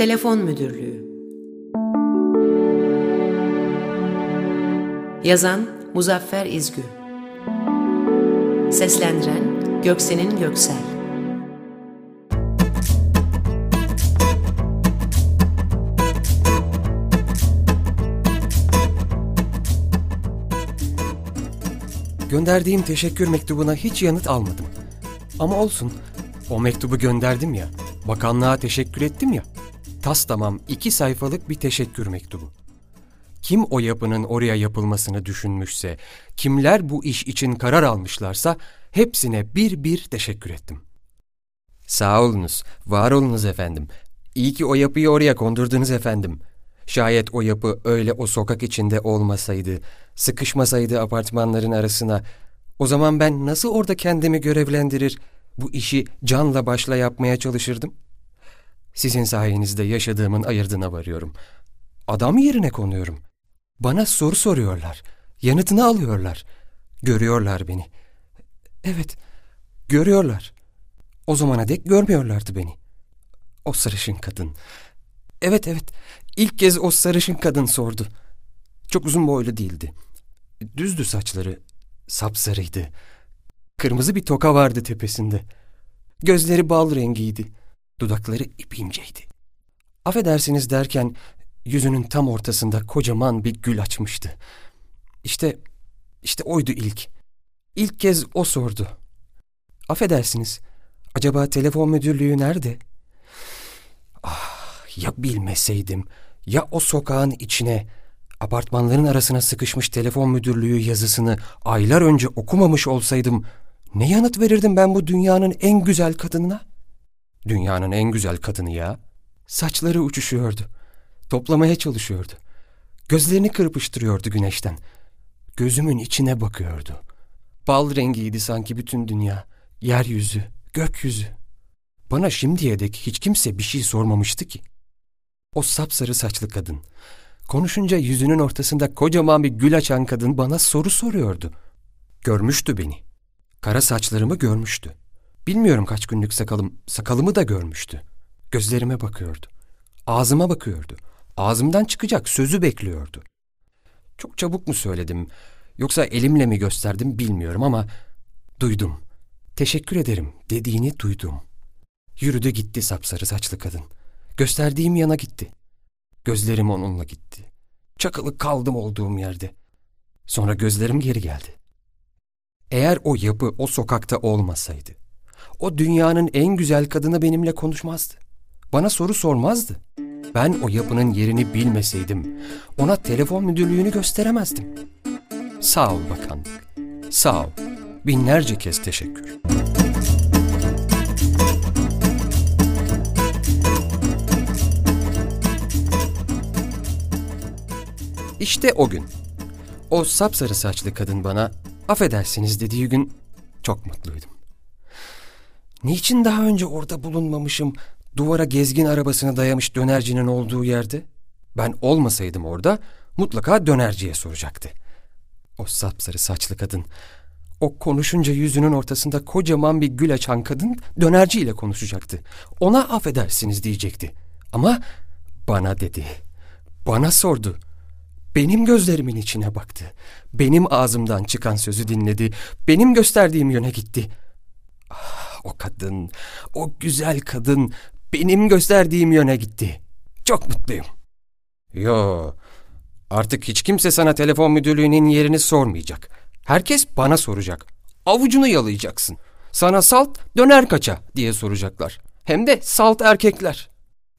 Telefon Müdürlüğü Yazan Muzaffer İzgü Seslendiren Göksen'in Göksel Gönderdiğim teşekkür mektubuna hiç yanıt almadım. Ama olsun. O mektubu gönderdim ya. Bakanlığa teşekkür ettim ya. Tas tamam iki sayfalık bir teşekkür mektubu. Kim o yapının oraya yapılmasını düşünmüşse, kimler bu iş için karar almışlarsa hepsine bir bir teşekkür ettim. Sağ olunuz, var olunuz efendim. İyi ki o yapıyı oraya kondurdunuz efendim. Şayet o yapı öyle o sokak içinde olmasaydı, sıkışmasaydı apartmanların arasına, o zaman ben nasıl orada kendimi görevlendirir, bu işi canla başla yapmaya çalışırdım? Sizin sayenizde yaşadığımın ayırdına varıyorum. Adam yerine konuyorum. Bana soru soruyorlar. Yanıtını alıyorlar. Görüyorlar beni. Evet, görüyorlar. O zamana dek görmüyorlardı beni. O sarışın kadın. Evet evet, ilk kez o sarışın kadın sordu. Çok uzun boylu değildi. Düzdü saçları, sapsarıydı. Kırmızı bir toka vardı tepesinde. Gözleri bal rengiydi. Dudakları ip inceydi. Affedersiniz derken yüzünün tam ortasında kocaman bir gül açmıştı. İşte, işte oydu ilk. İlk kez o sordu. Affedersiniz, acaba telefon müdürlüğü nerede? Ah, ya bilmeseydim, ya o sokağın içine, apartmanların arasına sıkışmış telefon müdürlüğü yazısını aylar önce okumamış olsaydım, ne yanıt verirdim ben bu dünyanın en güzel kadınına? Dünyanın en güzel kadını ya. Saçları uçuşuyordu. Toplamaya çalışıyordu. Gözlerini kırpıştırıyordu güneşten. Gözümün içine bakıyordu. Bal rengiydi sanki bütün dünya. Yeryüzü, gökyüzü. Bana şimdiye dek hiç kimse bir şey sormamıştı ki. O sapsarı saçlı kadın. Konuşunca yüzünün ortasında kocaman bir gül açan kadın bana soru soruyordu. Görmüştü beni. Kara saçlarımı görmüştü. Bilmiyorum kaç günlük sakalım, sakalımı da görmüştü. Gözlerime bakıyordu. Ağzıma bakıyordu. Ağzımdan çıkacak sözü bekliyordu. Çok çabuk mu söyledim, yoksa elimle mi gösterdim bilmiyorum ama duydum. Teşekkür ederim dediğini duydum. Yürüdü gitti sapsarı saçlı kadın. Gösterdiğim yana gitti. Gözlerim onunla gitti. Çakılı kaldım olduğum yerde. Sonra gözlerim geri geldi. Eğer o yapı o sokakta olmasaydı, o dünyanın en güzel kadını benimle konuşmazdı. Bana soru sormazdı. Ben o yapının yerini bilmeseydim, ona telefon müdürlüğünü gösteremezdim. Sağ ol bakanlık. Sağ ol. Binlerce kez teşekkür. İşte o gün. O sapsarı saçlı kadın bana affedersiniz dediği gün çok mutluydum. Niçin daha önce orada bulunmamışım, duvara gezgin arabasını dayamış dönercinin olduğu yerde? Ben olmasaydım orada mutlaka dönerciye soracaktı. O sapsarı saçlı kadın, o konuşunca yüzünün ortasında kocaman bir gül açan kadın dönerciyle konuşacaktı. Ona affedersiniz diyecekti. Ama bana dedi. Bana sordu. Benim gözlerimin içine baktı. Benim ağzımdan çıkan sözü dinledi. Benim gösterdiğim yöne gitti. Ah, o kadın, o güzel kadın benim gösterdiğim yöne gitti. Çok mutluyum. Yo, artık hiç kimse sana telefon müdürlüğünün yerini sormayacak. Herkes bana soracak. Avucunu yalayacaksın. Sana salt döner kaça diye soracaklar. Hem de salt erkekler.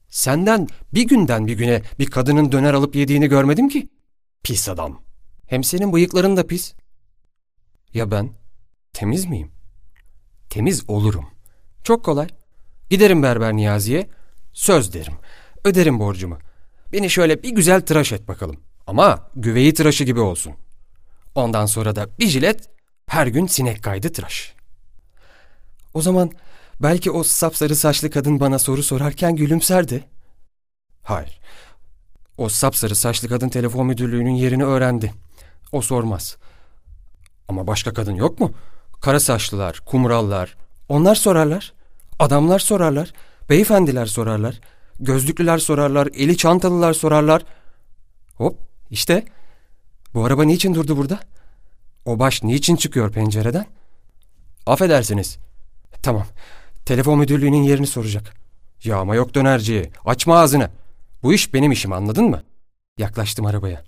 Senden bir günden bir güne bir kadının döner alıp yediğini görmedim ki. Pis adam. Hem senin bıyıkların da pis. Ya ben? Temiz miyim? Temiz olurum. Çok kolay. Giderim berber Niyazi'ye. Söz derim. Öderim borcumu. Beni şöyle bir güzel tıraş et bakalım. Ama güveyi tıraşı gibi olsun. Ondan sonra da bir jilet, her gün sinek kaydı tıraş. O zaman belki o sapsarı saçlı kadın bana soru sorarken gülümserdi. Hayır. O sapsarı saçlı kadın telefon müdürlüğünün yerini öğrendi. O sormaz. Ama başka kadın yok mu? Kara saçlılar, kumrallar. Onlar sorarlar. Adamlar sorarlar. Beyefendiler sorarlar. Gözlüklüler sorarlar, eli çantalılar sorarlar. Hop işte. Bu araba niçin durdu burada? O baş niçin çıkıyor pencereden? Affedersiniz. Tamam. Telefon müdürlüğünün yerini soracak. Ya ama yok dönerci. Açma ağzını. Bu iş benim işim anladın mı? Yaklaştım arabaya.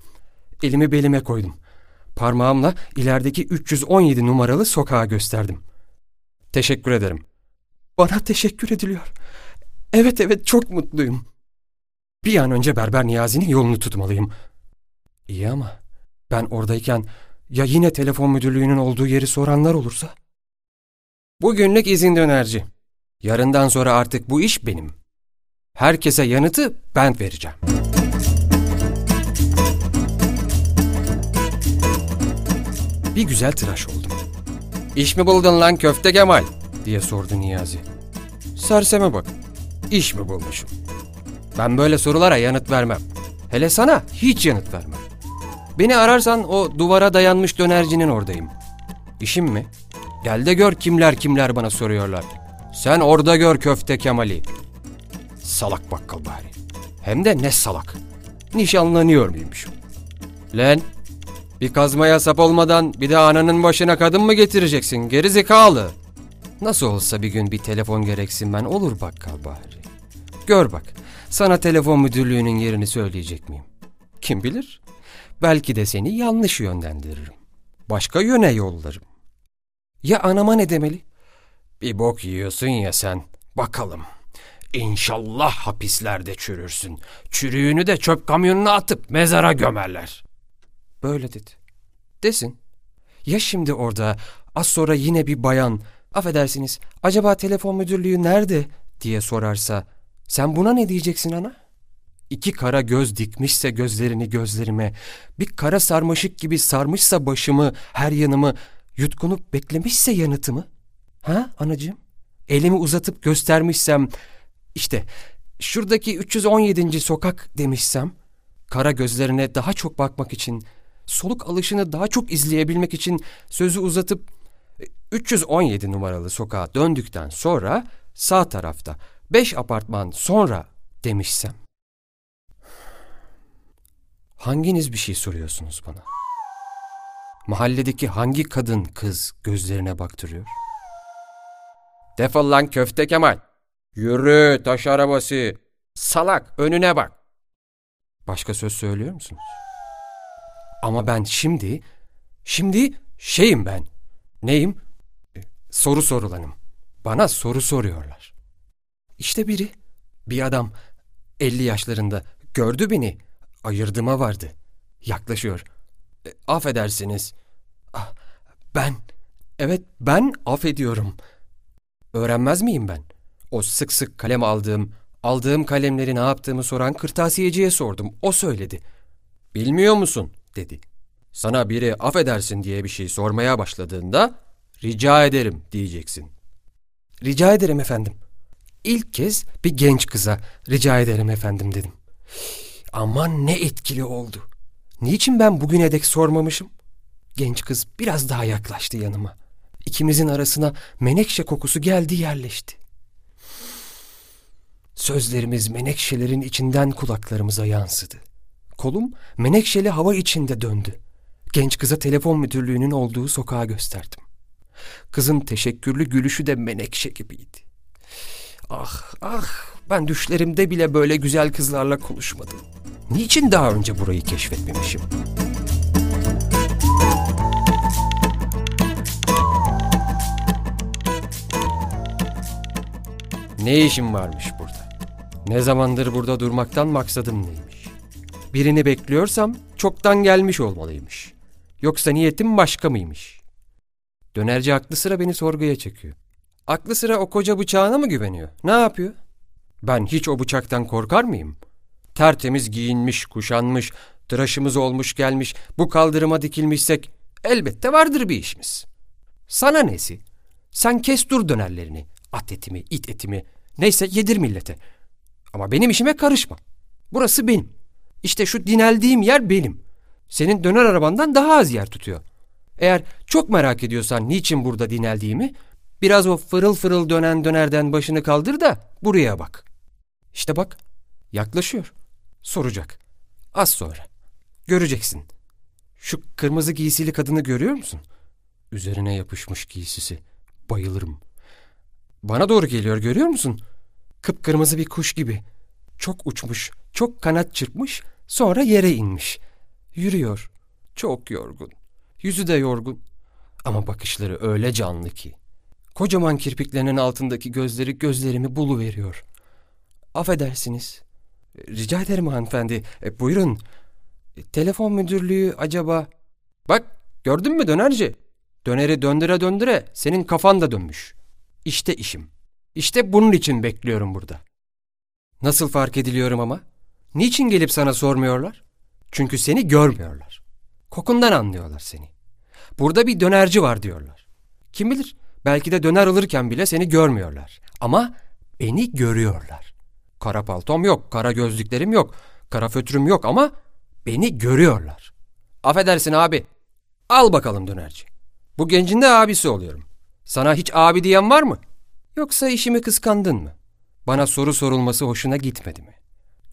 Elimi belime koydum. Parmağımla ilerideki 317 numaralı sokağa gösterdim. Teşekkür ederim. Bana teşekkür ediliyor. Evet evet çok mutluyum. Bir an önce Berber Niyazi'nin yolunu tutmalıyım. İyi ama ben oradayken ya yine telefon müdürlüğünün olduğu yeri soranlar olursa? Bugünlük izin dönerci. Yarından sonra artık bu iş benim. Herkese yanıtı ben vereceğim. Bir güzel tıraş oldum. İş mi buldun lan köfte Kemal? diye sordu Niyazi. Serseme bak. İş mi bulmuşum? Ben böyle sorulara yanıt vermem. Hele sana hiç yanıt vermem. Beni ararsan o duvara dayanmış dönercinin oradayım. İşim mi? Gel de gör kimler kimler bana soruyorlar. Sen orada gör köfte Kemal'i. Salak bakkal bari. Hem de ne salak. Nişanlanıyor muymuşum? Len, bir kazmaya sap olmadan bir de ananın başına kadın mı getireceksin geri zekalı? Nasıl olsa bir gün bir telefon gereksin ben olur bakkal bari. Gör bak, sana telefon müdürlüğünün yerini söyleyecek miyim? Kim bilir? Belki de seni yanlış yönlendiririm. Başka yöne yollarım. Ya anama ne demeli? Bir bok yiyorsun ya sen. Bakalım. İnşallah hapislerde çürürsün. Çürüğünü de çöp kamyonuna atıp mezara gömerler. Böyle dedi. Desin. Ya şimdi orada az sonra yine bir bayan, affedersiniz acaba telefon müdürlüğü nerede diye sorarsa sen buna ne diyeceksin ana? İki kara göz dikmişse gözlerini gözlerime, bir kara sarmaşık gibi sarmışsa başımı, her yanımı, yutkunup beklemişse yanıtımı. Ha anacığım? Elimi uzatıp göstermişsem, işte şuradaki 317. sokak demişsem, kara gözlerine daha çok bakmak için, soluk alışını daha çok izleyebilmek için sözü uzatıp 317 numaralı sokağa döndükten sonra sağ tarafta 5 apartman sonra demişsem. Hanginiz bir şey soruyorsunuz bana? Mahalledeki hangi kadın kız gözlerine baktırıyor? Defol lan köfte Kemal. Yürü taş arabası. Salak önüne bak. Başka söz söylüyor musunuz? Ama ben şimdi, şimdi şeyim ben. Neyim? E, Soru sorulanım. Bana soru soruyorlar. İşte biri, bir adam 50 yaşlarında gördü beni. Ayırdıma vardı. Yaklaşıyor. E, affedersiniz. Ah, ben, evet ben affediyorum. Öğrenmez miyim ben? O sık sık kalem aldığım, aldığım kalemleri ne yaptığımı soran kırtasiyeciye sordum. O söyledi. Bilmiyor musun? Dedi. Sana biri affedersin diye bir şey sormaya başladığında rica ederim diyeceksin. Rica ederim efendim. İlk kez bir genç kıza rica ederim efendim dedim. Aman ne etkili oldu. Niçin ben bugüne dek sormamışım? Genç kız biraz daha yaklaştı yanıma. İkimizin arasına menekşe kokusu geldi yerleşti. Sözlerimiz menekşelerin içinden kulaklarımıza yansıdı. Kolum menekşeli hava içinde döndü. Genç kıza telefon müdürlüğünün olduğu sokağa gösterdim. Kızın teşekkürlü gülüşü de menekşe gibiydi. Ah ah ben düşlerimde bile böyle güzel kızlarla konuşmadım. Niçin daha önce burayı keşfetmemişim? Ne işim varmış burada? Ne zamandır burada durmaktan maksadım neymiş? Birini bekliyorsam çoktan gelmiş olmalıymış. Yoksa niyetim başka mıymış? Dönerci aklı sıra beni sorguya çekiyor. Aklı sıra o koca bıçağına mı güveniyor? Ne yapıyor? Ben hiç o bıçaktan korkar mıyım? Tertemiz giyinmiş, kuşanmış, tıraşımız olmuş gelmiş, bu kaldırıma dikilmişsek elbette vardır bir işimiz. Sana nesi? Sen kes dur dönerlerini, at etimi, it etimi, neyse yedir millete. Ama benim işime karışma. Burası benim. İşte şu dineldiğim yer benim. Senin döner arabandan daha az yer tutuyor. Eğer çok merak ediyorsan niçin burada dineldiğimi, biraz o fırıl fırıl dönen dönerden başını kaldır da buraya bak. İşte bak, Yaklaşıyor. Soracak. Az sonra. Göreceksin. Şu kırmızı giysili kadını görüyor musun? Üzerine yapışmış giysisi. Bayılırım. Bana doğru geliyor görüyor musun? Kıpkırmızı bir kuş gibi. Çok uçmuş, çok kanat çırpmış, sonra yere inmiş. Yürüyor. Çok yorgun. Yüzü de yorgun. Ama bakışları öyle canlı ki. Kocaman kirpiklerinin altındaki gözleri gözlerimi buluveriyor. Affedersiniz. Rica ederim hanımefendi. E, buyurun. E, telefon müdürlüğü acaba... Bak gördün mü dönerci? Döneri döndüre döndüre senin kafan da dönmüş. İşte işim. İşte bunun için bekliyorum burada. Nasıl fark ediliyorum ama? Niçin gelip sana sormuyorlar? Çünkü seni görmüyorlar. Kokundan anlıyorlar seni. Burada bir dönerci var diyorlar. Kim bilir belki de döner alırken bile seni görmüyorlar. Ama beni görüyorlar. Kara paltom yok, kara gözlüklerim yok, kara fötürüm yok ama beni görüyorlar. Affedersin abi. Al bakalım dönerci. Bu gencin de abisi oluyorum. Sana hiç abi diyen var mı? Yoksa işimi kıskandın mı? Bana soru sorulması hoşuna gitmedi mi?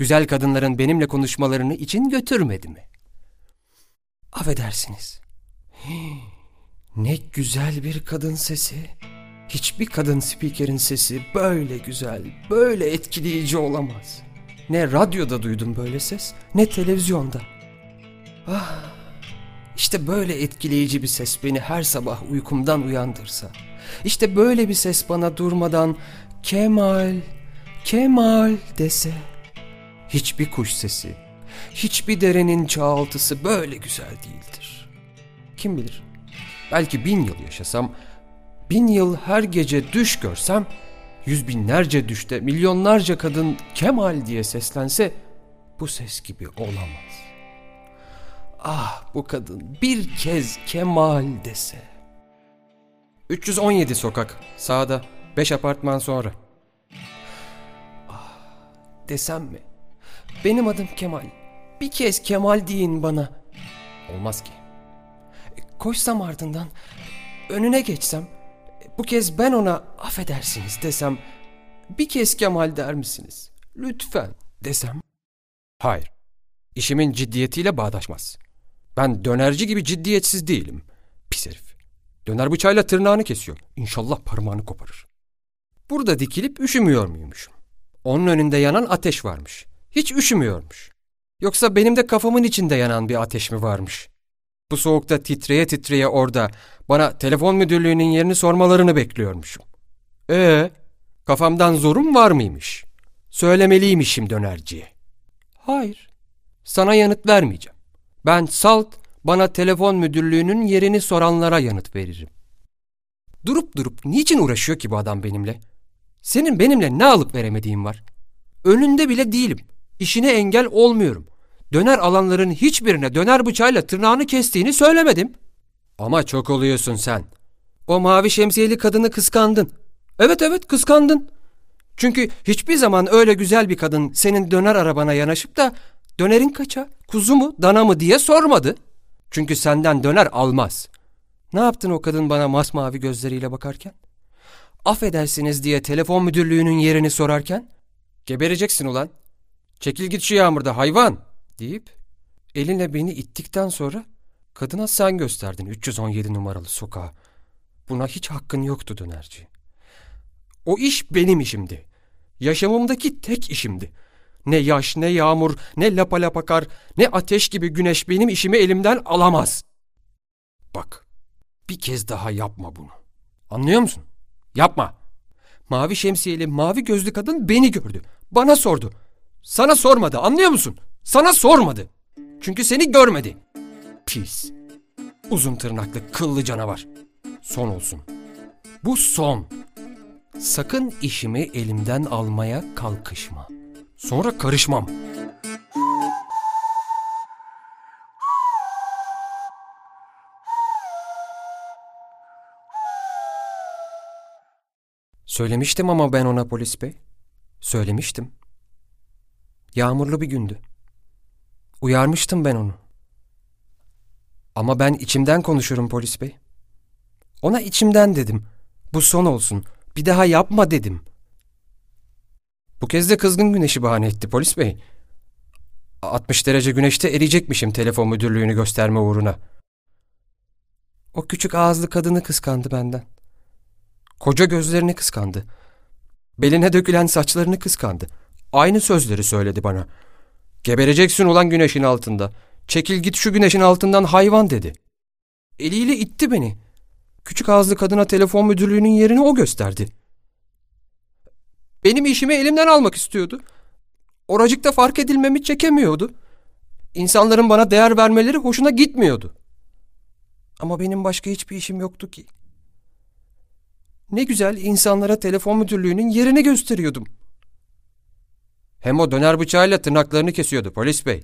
Güzel kadınların benimle konuşmalarını için götürmedi mi? Affedersiniz. Ne güzel bir kadın sesi. Hiçbir kadın spikerin sesi böyle güzel, böyle etkileyici olamaz. Ne radyoda duydum böyle ses, ne televizyonda. Ah, işte böyle etkileyici bir ses beni her sabah uykumdan uyandırsa. İşte böyle bir ses bana durmadan Kemal, Kemal dese. Hiçbir kuş sesi, hiçbir derenin çağaltısı böyle güzel değildir. Kim bilir, belki bin yıl yaşasam, bin yıl her gece düş görsem, yüz binlerce düşte milyonlarca kadın Kemal diye seslense, bu ses gibi olamaz. Ah bu kadın bir kez Kemal dese. 317 sokak sağda 5 apartman sonra. Ah desem mi? Benim adım Kemal. Bir kez Kemal deyin bana. Olmaz ki. E, Koşsam ardından önüne geçsem bu kez ben ona affedersiniz desem bir kez Kemal der misiniz? Lütfen desem. Hayır. İşimin ciddiyetiyle bağdaşmaz. Ben dönerci gibi ciddiyetsiz değilim. Pis herif. Döner bıçağıyla tırnağını kesiyor. İnşallah parmağını koparır. Burada dikilip üşümüyor muymuşum? Onun önünde yanan ateş varmış. Hiç üşümüyormuş. Yoksa benim de kafamın içinde yanan bir ateş mi varmış? Bu soğukta titreye titreye orada bana telefon müdürlüğünün yerini sormalarını bekliyormuşum. Ee, kafamdan zorum var mıymış? Söylemeliymişim dönerciye. Hayır, sana yanıt vermeyeceğim. Ben salt, bana telefon müdürlüğünün yerini soranlara yanıt veririm. Durup durup niçin uğraşıyor ki bu adam benimle? Senin benimle ne alıp veremediğin var? Önünde bile değilim. İşine engel olmuyorum. Döner alanların hiçbirine döner bıçağıyla tırnağını kestiğini söylemedim. Ama çok oluyorsun sen. O mavi şemsiyeli kadını kıskandın. Evet evet kıskandın. Çünkü hiçbir zaman öyle güzel bir kadın senin döner arabana yanaşıp da dönerin kaça, kuzu mu, dana mı diye sormadı. Çünkü senden döner almaz. Ne yaptın o kadın bana masmavi gözleriyle bakarken? Affedersiniz diye telefon müdürlüğünün yerini sorarken? Gebereceksin ulan. Çekil git şu yağmurda hayvan deyip elinle beni ittikten sonra kadına sen gösterdin 317 numaralı sokağa. Buna hiç hakkın yoktu dönerci. O iş benim işimdi. Yaşamımdaki tek işimdi. Ne yaş, ne yağmur, ne lapa lapa kar, ne ateş gibi güneş benim işimi elimden alamaz. Bak, bir kez daha yapma bunu. Anlıyor musun? Yapma. Mavi şemsiyeli, mavi gözlü kadın beni gördü. Bana sordu. Sana sormadı, anlıyor musun? Sana sormadı. Çünkü seni görmedi. Pis. Uzun tırnaklı, kıllı canavar. Son olsun. Bu son. Sakın işimi elimden almaya kalkışma. Sonra karışmam. Söylemiştim ama ben ona polis bey. Söylemiştim. Yağmurlu bir gündü. Uyarmıştım ben onu. Ama ben içimden konuşurum polis bey. Ona içimden dedim. Bu son olsun. Bir daha yapma dedim. Bu kez de kızgın güneşi bahane etti polis bey. 60 derece güneşte eriyecekmişim telefon müdürlüğünü gösterme uğruna. O küçük ağızlı kadını kıskandı benden. Koca gözlerini kıskandı. Beline dökülen saçlarını kıskandı. Aynı sözleri söyledi bana. Gebereceksin ulan güneşin altında. Çekil git şu güneşin altından hayvan dedi. Eliyle itti beni. Küçük ağızlı kadına telefon müdürlüğünün yerini o gösterdi. Benim işimi elimden almak istiyordu. Oracıkta fark edilmemi çekemiyordu. İnsanların bana değer vermeleri hoşuna gitmiyordu. Ama benim başka hiçbir işim yoktu ki. Ne güzel insanlara telefon müdürlüğünün yerini gösteriyordum. Hem o döner bıçağıyla tırnaklarını kesiyordu polis bey.